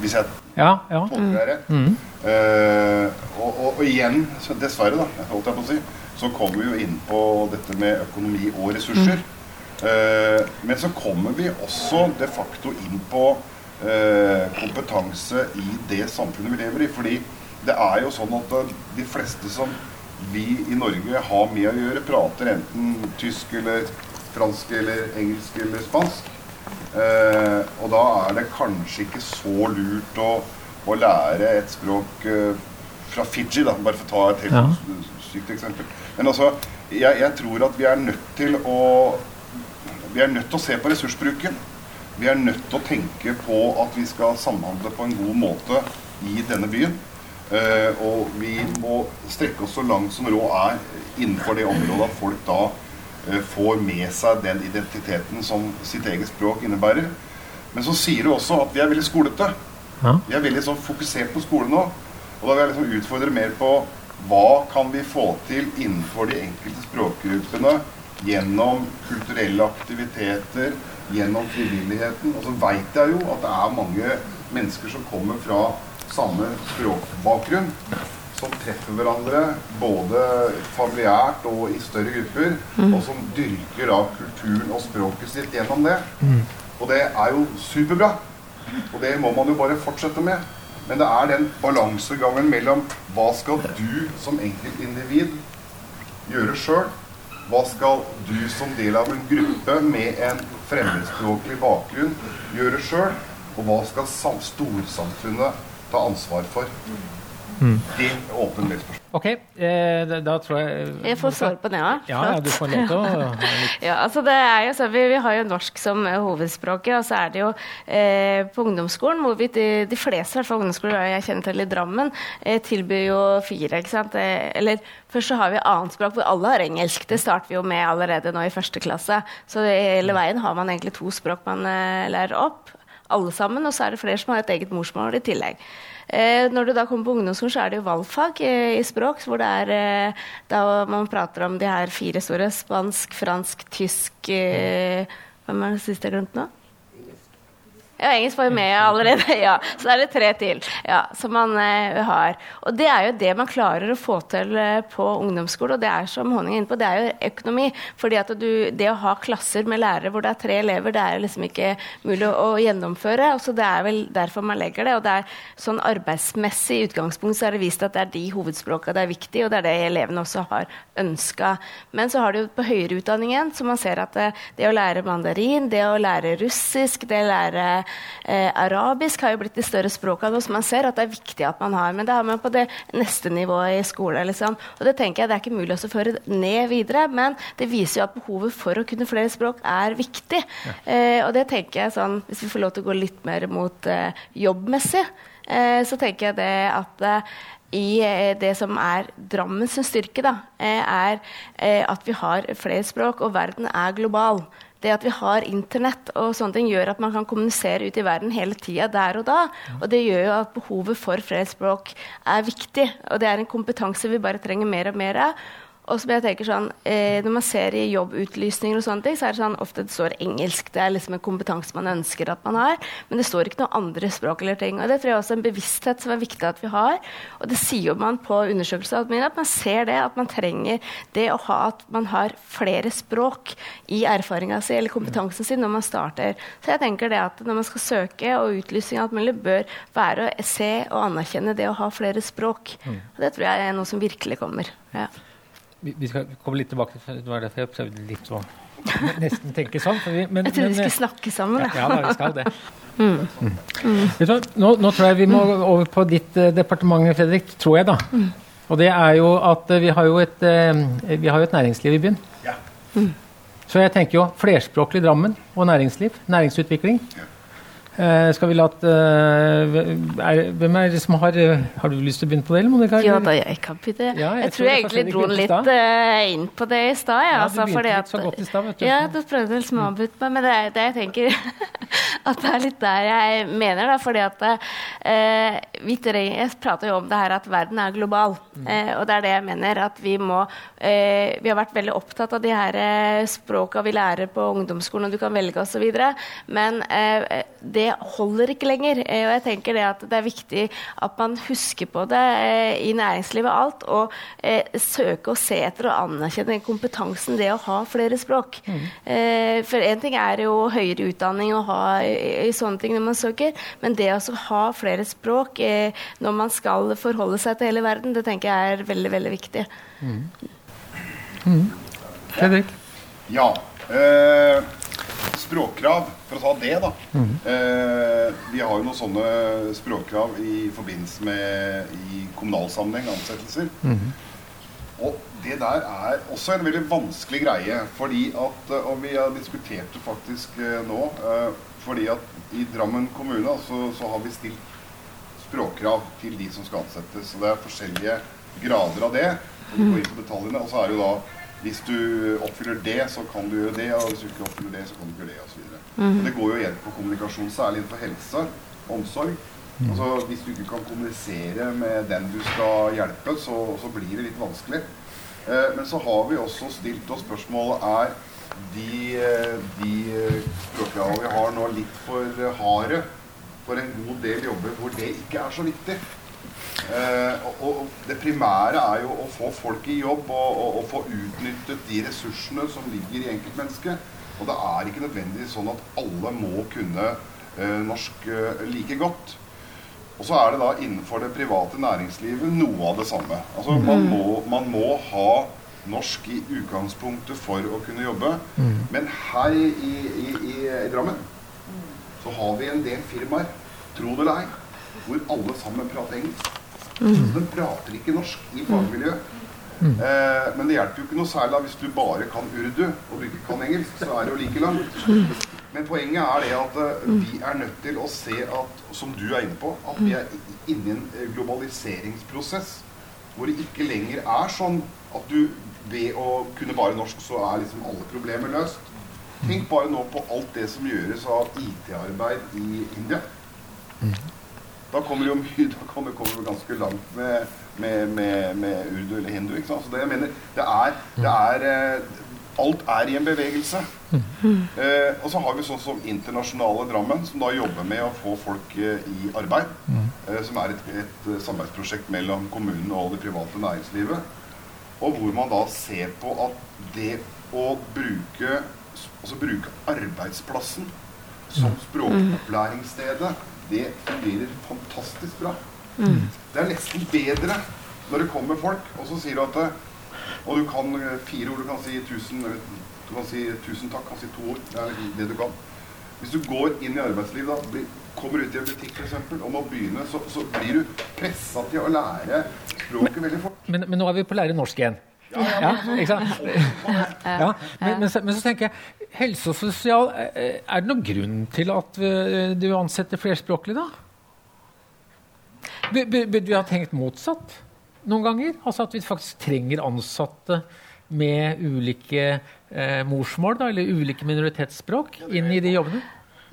Hvis jeg ja, ja. Mm. Mm. Og, og, og, igjen, dessverre, da, holdt jeg på å si, så kommer vi jo inn på dette med økonomi og ressurser. Mm. men så kommer vi også de facto inn på kompetanse i det samfunnet vi lever i. fordi det er jo sånn at de fleste som vi i Norge har med å gjøre, prater enten tysk eller fransk eller engelsk eller spansk. Eh, og da er det kanskje ikke så lurt å, å lære et språk eh, fra Fiji, da, bare for å ta et helt ja. sykt eksempel. Men altså, jeg, jeg, tror at vi er nødt til å Vi er nødt til å se på ressursbruken. Vi er nødt til å tenke på at vi skal samhandle på en god måte i denne byen. Eh, og vi må strekke oss så langt som råd er innenfor det området at folk da får med seg den identiteten som sitt eget språk innebærer. Men så sier du også at vi er veldig skolete. Ja. Vi er veldig sånn fokusert på skole nå. Og da vil jeg liksom utfordre mer på hva kan vi få til innenfor de enkelte språkgruppene gjennom kulturelle aktiviteter, gjennom frivilligheten. Og så veit jeg jo at det er mange mennesker som kommer fra samme språkbakgrunn, som treffer hverandre både familiært og i større grupper, mm. og som dyrker av kulturen og språket sitt gjennom det. Mm. Og det er jo superbra. Og det må man jo bare fortsette med. Men det er den balansegangen mellom hva skal du som enkeltindivid gjøre sjøl? Hva skal du som del av en gruppe med en fremmedspråklig bakgrunn gjøre sjøl? Og hva skal storsamfunnet ta ansvar for. Mm. Det åpner litt spørsmål. Ok, eh, da, da, tror jeg Jeg får svar på det òg. Ja, ja, du får lov til å ja, altså det er jo så, vi, vi, har jo norsk som hovedspråket, og så er det jo eh, på ungdomsskolen hvor vi, de, de fleste hvert fall ungdomsskoler jeg kjenner til i Drammen, eh, tilbyr jo fire. ikke sant? Eh, eller først så har vi annetspråk hvor alle har engelsk. Det starter vi jo med allerede nå i første klasse. Så hele veien har man egentlig to språk man eh, lærer opp alle sammen, og så er det flere som har et eget morsmål i tillegg. Eh, når du da kommer på ungdomsskolen, så er det jo valgfag eh, i språk, hvor det er eh, da man prater om de her fire store. Spansk, fransk, tysk Hvem er det siste jeg glemte nå? Ja, engelsk var jo med allerede. ja. Så er det tre til ja, som man eh, har. Og det er jo det man klarer å få til eh, på ungdomsskole, og det er som Honning er inne på, det er jo økonomi. fordi at det å ha klasser med lærere hvor det er tre elever, det er liksom ikke mulig å, å gjennomføre. og så Det er vel derfor man legger det. og det er sånn Arbeidsmessig utgangspunkt så er det vist at det er de hovedspråkene det er viktig, og det er det elevene også har ønska. Men så har du på høyere utdanning igjen, så man ser at det, det å lære mandarin, det å lære russisk, det å lære Eh, arabisk har jo blitt de større språkene, som man ser at det er viktig at man har. Men det har man på det neste nivået i skolen. Liksom. Og det tenker jeg det er ikke mulig å føre ned videre, men det viser jo at behovet for å kunne flere språk er viktig. Ja. Eh, og det tenker jeg sånn, hvis vi får lov til å gå litt mer mot eh, jobbmessig, eh, så tenker jeg det at eh, i eh, det som er Drammens styrke, da, er at vi har flere språk, og verden er global det at vi har internett og sånne ting, gjør at man kan kommunisere ut i verden hele tida der og da. Og det gjør jo at behovet for fredsspråk er viktig. Og det er en kompetanse vi bare trenger mer og mer av. Og så jeg tenker sånn, eh, Når man ser i jobbutlysninger, og sånne ting, så er det sånn, ofte det står engelsk. Det er liksom en kompetanse man ønsker at man har. Men det står ikke noe andre språk. eller ting, og Det tror jeg også er en bevissthet som er viktig at vi har. Og det sier jo man på undersøkelser at man ser det, at man trenger det å ha at man har flere språk i erfaringa si eller kompetansen sin når man starter. Så jeg tenker det at når man skal søke, og utlysning alt mulig, bør være å se og anerkjenne det å ha flere språk. Mm. Og det tror jeg er noe som virkelig kommer. Ja vi skal komme litt tilbake til det var derfor jeg prøvde litt å nesten tenke sånn. Vi, men, jeg trodde vi skulle snakke sammen. Ja, ja da, vi skal det. Mm. Mm. Nå, nå, tror jeg vi må over på ditt uh, departement, Fredrik. Tror jeg, da. Mm. Og det er jo at uh, vi har jo et, uh, vi har jo et næringsliv i byen. Ja. Så jeg tenker jo flerspråklig Drammen og næringsliv. Næringsutvikling. Eh, skal vi la eh, Hvem er det som har eh, Har du lyst til å begynne på det, eller Monica? Ja da, jeg kan begynne. Ja, jeg jeg, tror jeg egentlig dro litt uh, eh, inn på det i stad. Ja, Ja, du altså, begynte litt at- så godt i stad, vet du. Ja, du prøvde liksom å avbryte meg, men det er det jeg tenker at det er litt der jeg mener, da. Fordi at uh, vi trenger Jeg prater jo om det her at verden er global. Mm. uh, og det er det jeg mener at vi må eh, Vi har vært veldig opptatt av de her eh, språka vi lærer på ungdomsskolen, og du kan velge osv. Men eh, det holder ikke lenger. Eh, og jeg tenker det at det er viktig at man husker på det eh, i næringslivet og alt, og eh, søke å se etter og anerkjenne den kompetansen det å ha flere språk. Mm. for én ting er jo høyere utdanning å ha i, sånne ting når man søker, men det å ha flere språk når man skal forholde seg til hele verden, det tenker jeg er veldig, veldig viktig. Fredrik? Ja. Eh, språkkrav, for å ta det, da. Eh, vi har jo noen sånne språkkrav i forbindelse med i kommunal sammenheng, ansettelser. Og det der er også en veldig vanskelig greie, fordi at eh, Og vi har diskutert det faktisk eh, nå. Eh, fordi at i Drammen kommune så, så har vi stilt språkkrav til de som skal ansettes. Og det er forskjellige grader av det. Og vi går inn på detaljene. Og så er det jo da hvis du oppfyller det, så kan du gjøre det. Og hvis du ikke oppfyller det, så kan du ikke gjøre det, osv. Mm. Det går jo igjen på kommunikasjon, særlig innenfor helse og omsorg. Altså, hvis du ikke kan kommunisere med den du skal hjelpe, så, så blir det litt vanskelig. Eh, men så har vi også stilt oss spørsmålet er de, eh, de språkkravene vi har nå litt for harde for en god del jobber hvor det ikke er så viktig. Eh, og, og det primære er jo å få folk i jobb og, og, og få utnyttet de ressursene som ligger i enkeltmennesket. Og det er ikke nødvendigvis sånn at alle må kunne eh, norsk eh, like godt. Og så er det da innenfor det private næringslivet noe av det samme. Altså man må, man må ha norsk i utgangspunktet for å kunne jobbe. Men her i, i, i, i Drammen så har vi en del firmaer, tro det eller ei, hvor alle sammen prater engelsk. Så de prater ikke norsk i fagmiljøet. Eh, men det hjelper jo ikke noe særlig hvis du bare kan urdu og du ikke kan engelsk, så er det jo like langt. Men poenget er det at eh, vi er nødt til å se at, som du er inne på, at vi er inne i en eh, globaliseringsprosess hvor det ikke lenger er sånn at du ved å kunne bare norsk, så er liksom alle problemer løst. Tenk bare nå på alt det som gjøres av IT-arbeid i India. Da kommer jo mye, da kommer, kommer vi ganske langt med, med, med, med urdu eller hindu. ikke sant? Så det jeg mener, det er, det er eh, Alt er i en bevegelse. Eh, og så har vi sånn som Internasjonale Drammen, som da jobber med å få folk eh, i arbeid. Eh, som er et, et eh, samarbeidsprosjekt mellom kommunen og det private næringslivet. Og hvor man da ser på at det å bruke, altså bruke arbeidsplassen som språkopplæringsstedet, det fungerer fantastisk bra. Det er nesten bedre når det kommer folk, og så sier du at Og du kan fire ord, du kan si tusen, du kan si tusen takk, kan si to ord. Det er liksom det du kan. Hvis du går inn i arbeidslivet, da, kommer ut i en butikk f.eks. og må begynne, så, så blir du pressa til å lære språket veldig fort. Men, men nå er vi på å lære norsk igjen. Ja, ikke sant? Ja, men, men, så, men så tenker jeg, helse og sosial, eh, er det noen grunn til at eh, du ansetter flerspråklig, da? Bur- bur- Burde vi ha tenkt motsatt noen ganger? Altså at vi faktisk trenger ansatte med ulike eh, morsmål, da, eller ulike minoritetsspråk, inn i de jobbene?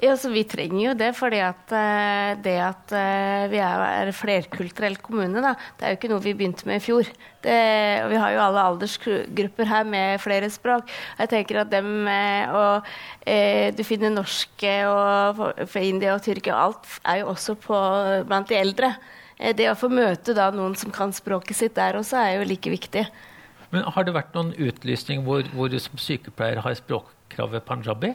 Ja, så Vi trenger jo det, fordi at eh, det at eh, vi er, er flerkulturell kommune, da, det er jo ikke noe vi begynte med i fjor. Det, og Vi har jo alle aldersgrupper her med flere språk. Jeg tenker at dem eh, og eh, Du finner norske og fra India og Tyrkia, alt er jo også på, blant de eldre. Det å få møte da noen som kan språket sitt der også, er jo like viktig. Men Har det vært noen utlysning hvor, hvor du som sykepleier har språkkravet panjabi?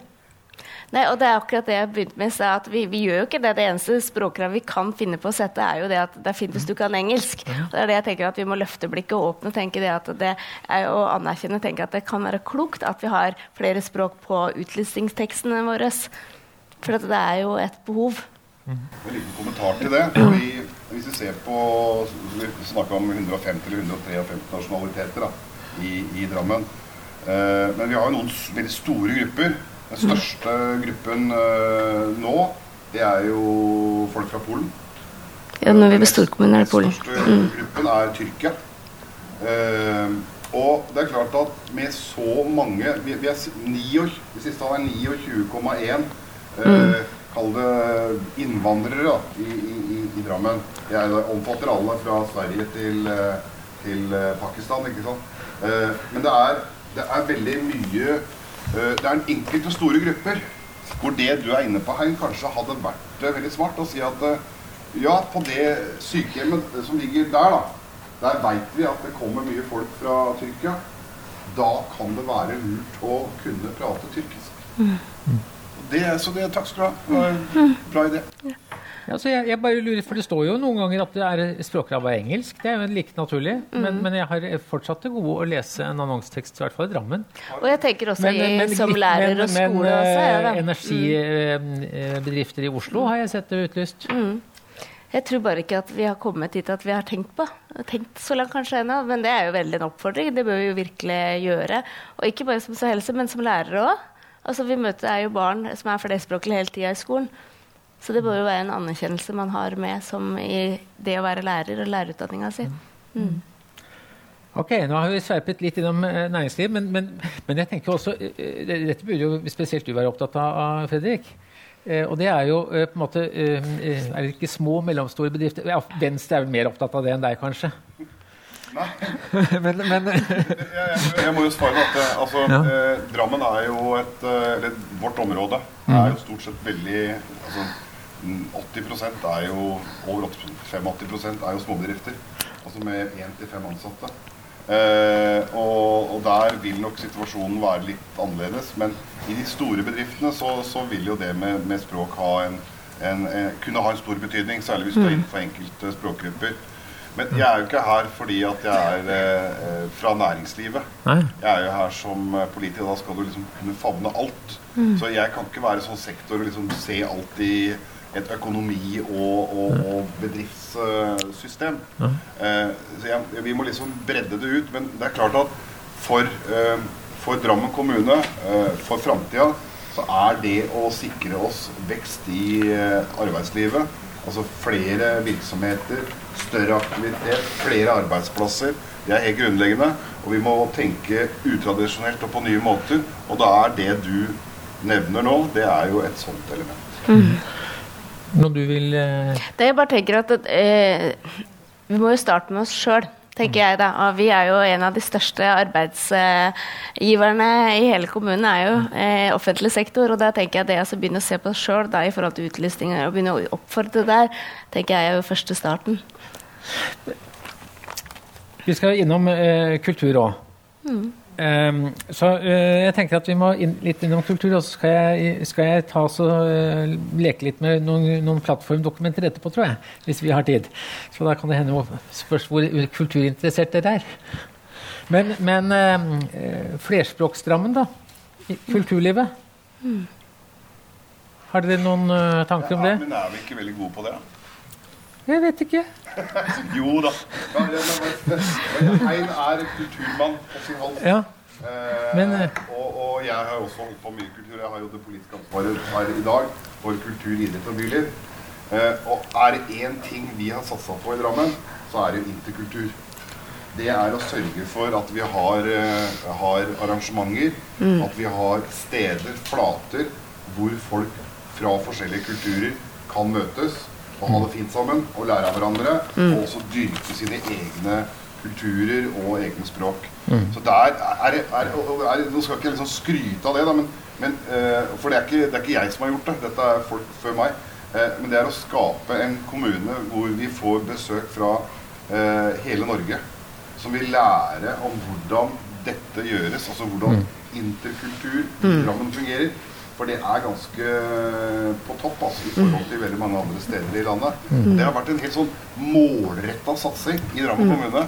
Nei, og det er akkurat det jeg begynte med. At vi, vi gjør jo ikke det. Det eneste språkkravet vi kan finne på å sette, er jo det at det er fint hvis du kan engelsk. Og det er det jeg tenker at Vi må løfte blikket og åpne og tenke det at det er å anerkjenne tenke at det kan være klokt at vi har flere språk på utlistingstekstene våre. For at det er jo et behov. En liten kommentar til det. Vi, hvis vi ser på Vi snakka om 150 eller 153 nasjonaliteter da, i, i Drammen. Eh, men vi har jo noen veldig store grupper. Den største gruppen eh, nå det er jo folk fra Polen. Ja, når vi blir storkommune, er det Polen. Den største gruppen er Tyrkia. Eh, og det er klart at med så mange Vi, vi er 29, Det siste tallet er 29,1 Mm. Kall det innvandrere da, i, i, i, Drammen. Jeg omfatter alle fra Sverige til, eh, til eh, Pakistan, ikke sant. Eh, men det er, det er veldig mye eh, Det er en enkelte store grupper hvor det du er inne på, her, kanskje hadde vært eh, veldig smart å si at eh, ja, på det sykehjemmet som ligger der, da, der veit vi at det kommer mye folk fra Tyrkia. Da kan det være lurt å kunne prate tyrkisk. Det, så det, takk skal du ha. En bra idé. Ja, så jeg, jeg bare lurer, for Det står jo noen ganger at det er språkkrav av engelsk. Det er jo like naturlig. Men, men jeg har fortsatt til gode å lese en annonsetekst, i hvert fall i Drammen. Og jeg tenker også Men, i, men, som lærer og skole men, også. Ja, energibedrifter mm. I Oslo har jeg sett det utlyst. Jeg tror bare ikke at vi har kommet dit at vi har tenkt på. Tenkt så langt kanskje ennå, men det er jo veldig en oppfordring. Det bør vi jo virkelig gjøre. Og ikke bare som helse, men som lærere òg. Altså, vi møter er jo barn som er flerspråklige hele tida i skolen. Så det bør jo være en anerkjennelse man har med som i det å være lærer og lærerutdanninga si. Mm. Ok, nå har vi sveipet litt innom eh, næringsliv, men, men, men jeg tenker også eh, Dette burde jo spesielt du være opptatt av, Fredrik. Eh, og det er jo eh, på en måte eh, eh, Er det ikke små, mellomstore bedrifter? Ja, Venstre er vel mer opptatt av det enn deg, kanskje? Nei. men, men Jeg, jeg, må jo svare at eh, altså, Ja. eh, Drammen er jo et eh, Eller vårt område er jo stort sett veldig altså, mm, 80 er jo over 85% er jo småbedrifter. Altså med én til fem ansatte. Eh, og, og der vil nok situasjonen være litt annerledes. Men i de store bedriftene så, så vil jo det med, med språk ha en, en, en, kunne ha en stor betydning. Særlig hvis du er innenfor enkelte språkgrupper. Men jeg er jo ikke her fordi at jeg er eh, fra næringslivet. Jeg er jo her som eh, politiker, da skal du liksom kunne favne alt. Så jeg kan ikke være sånn sektor og liksom se alt i et økonomi- og, og, og bedriftssystem. Eh, så jeg, vi må liksom bredde det ut. Men det er klart at for, eh, for Drammen kommune, eh, for framtida, så er det å sikre oss vekst i eh, arbeidslivet, altså flere virksomheter, større aktivitet, flere arbeidsplasser, det er helt grunnleggende. Og vi må tenke utradisjonelt og på nye måter. Og da er det du nevner nå, det er jo et sånt element. Når du vil eh, Det jeg bare tenker at eh, Vi må jo starte med oss sjøl, tenker jeg da. Og vi er jo en av de største arbeidsgiverne i hele kommunen, er jo eh, offentlig sektor. Og da tenker jeg det å begynne å se på oss sjøl i forhold til utlysninger og begynne å oppfordre der, tenker jeg er jo første starten. Vi skal innom eh, kultur òg. Så uh, jeg tenker at vi må inn, litt innom kultur, og så skal jeg, skal jeg ta så, uh, leke litt med noen, noen plattformdokumenter etterpå, tror jeg. Hvis vi har tid. Så da kan det hende spørs hvor kulturinteressert dere er. Men, men uh, flerspråksdrammen, da? I kulturlivet? Har dere noen eh, tanker om det? Ja, men er vi ikke veldig gode på det? da? Jeg vet ikke. Jo da. Ein er kulturmann på sin hals. Ja. Eh, Men, eh, og, og jeg har også holdt på mye kultur. Jeg har jo det politiske ansvaret her i dag for kultur, idrett og byliv. Eh, og er det én ting vi har satsa på i Drammen, så er det jo interkultur. Det er å sørge for at vi har, uh, har arrangementer, at vi har steder, flater, hvor folk fra forskjellige kulturer kan møtes og ha det fint sammen og lære av hverandre. Og også dyrke sine egne kulturer og egne språk. Så der er er, og er, Nå skal jeg ikke liksom skryte av det, da, men, men, eh, for det er, ikke, det er ikke jeg som har gjort det. Dette er folk før meg. Eh, men det er å skape en kommune hvor vi får besøk fra eh, hele Norge. Som vil lære om hvordan dette gjøres. Altså hvordan interkultur i Drammen fungerer. For det er ganske på topp altså, i forhold til veldig mange andre steder i landet. Det har vært en helt sånn målretta satsing i Drammen kommune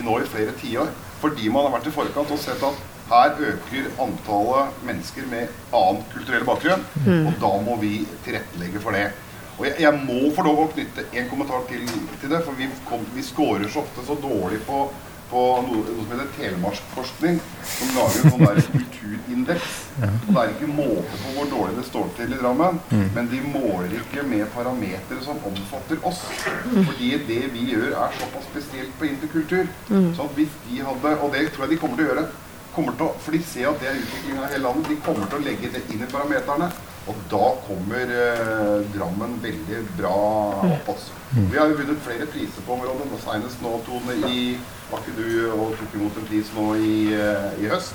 i nå i flere tiår. Fordi man har vært i forkant og sett at her øker antallet mennesker med annen kulturell bakgrunn. Og da må vi tilrettelegge for det. Og jeg, jeg må få lov å knytte en kommentar til, til det, for vi, kom, vi scorer så ofte så dårlig på på noe, noe som heter Telemarksforskning, som lager en sånn kulturindeks. Og det er ikke måte på hvor dårlig det står til i Drammen, men de måler ikke med parametere som omfatter oss. Fordi det vi gjør, er såpass spesielt på interkultur. Så at hvis de hadde, og det tror jeg de kommer til å gjøre, til å, for de ser at det er utviklinga av hele landet, de kommer til å legge det inn i parameterne. Og da kommer eh, Drammen veldig bra opp. Altså. Vi har jo vunnet flere priser på området. og Senest nå, Tone, i var ikke du og tok imot en pris nå i, eh, i høst?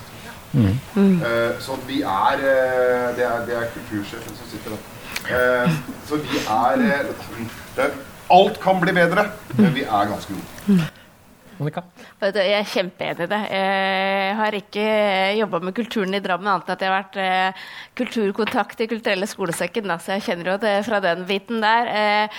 Eh, så vi er, eh, det er Det er kultursjefen som sitter der. Eh, så vi er, eh, det Alt kan bli bedre, men vi er ganske gode. Monica? Jeg er kjempeenig i det. Jeg har ikke jobba med kulturen i Drammen annet enn at jeg har vært eh, kulturkontakt i Kulturelle skolesekken. Så jeg kjenner jo det fra den biten der.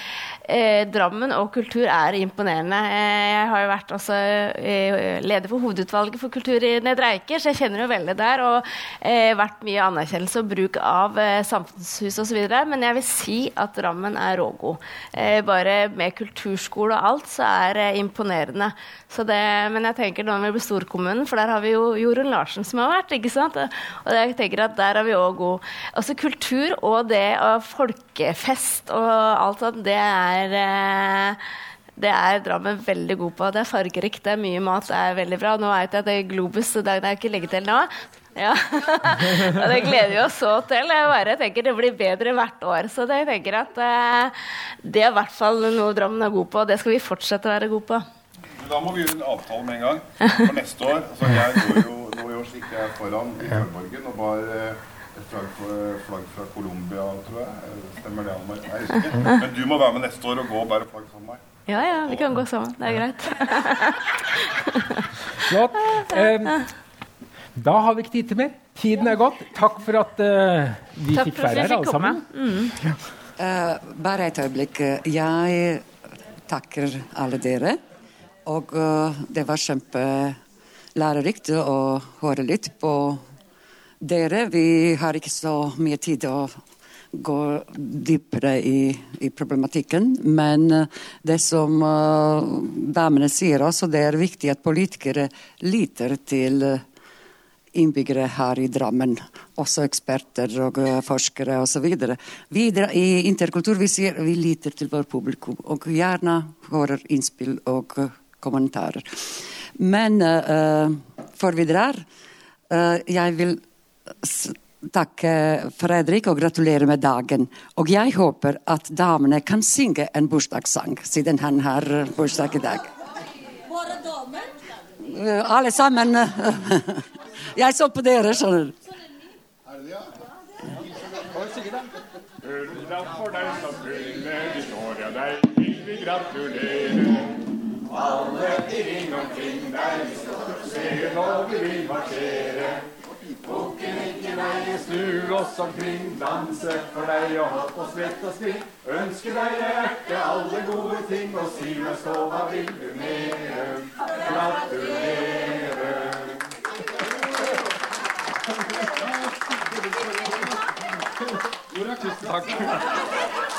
Eh, Drammen og kultur er imponerende. Eh, jeg har jo vært også eh, leder for hovedutvalget for kultur i Nedre Eiker, så jeg kjenner jo veldig der. Og eh, vært mye anerkjennelse og bruk av eh, samfunnshus osv. Men jeg vil si at Drammen er rågod. Eh, bare med kulturskole og alt, så er det imponerende. Så det, men jeg tenker nå når vi blir storkommunen, for der har vi jo Jorunn Larsen som har vært. ikke sant? Og jeg tenker at der er vi òg gode. Altså kultur og det og folkefest og alt sånt, det er eh, det er Drammen veldig god på. Det er fargerikt, det er mye mat, det er veldig bra. Nå vet jeg at det er Globus, så det er ikke lenge til nå. Ja. og det gleder vi oss så til. Jeg bare tenker Det blir bedre hvert år. Så jeg tenker at eh, det er i hvert fall noe Drammen er god på, og det skal vi fortsette å være gode på. Da må vi gjøre en avtale med en gang. For neste år Altså, Jeg går jo nå i år gikk jeg foran i Førborgen og bar eh, flagg, flagg fra Colombia, tror jeg. Stemmer det, Anne Marit? Men du må være med neste år og gå og bære flagg sammen med meg. Ja, ja, vi kan gå sammen. Det er greit. Flott. Eh, da har vi ikke tid til mer. Tiden er gått. Takk for at uh, vi Takk fikk være her, alle sammen. Uh, bare et øyeblikk. Jeg takker alle dere. Og uh, det var kjempelærerikt å høre litt på dere. Vi har ikke så mye tid å gå dypere i, i problematikken. Men eh, det som eh, damene sier også, det er viktig at politikere lytter til eh, innbyggere her i Drammen, også eksperter og forskere osv. Vi i Interkultur vi sier vi lytter til vår publikum og gjerne hører innspill og kommentarer. Men uh, før vi drar, uh, jeg vil s- takke Fredrik og gratulere med dagen. Og jeg håper at damene kan synge en bursdagssang, siden han har eh, bursdag i dag. Bare damer? Eh, Alle sammen. Jeg så på dere, skjønner du. Bursdag for deg som fyller ditt år, ja deg vil vi gratulere. Alle i ring omkring deg, vi skal se når vi vil marsjere. Bukken ikke vei, snu oss omkring, danse for deg og hopp og svett og spill. Ønsker deg hjerte alle gode ting, og si meg så, hva vil du mere? Gratulere. Takk. Må få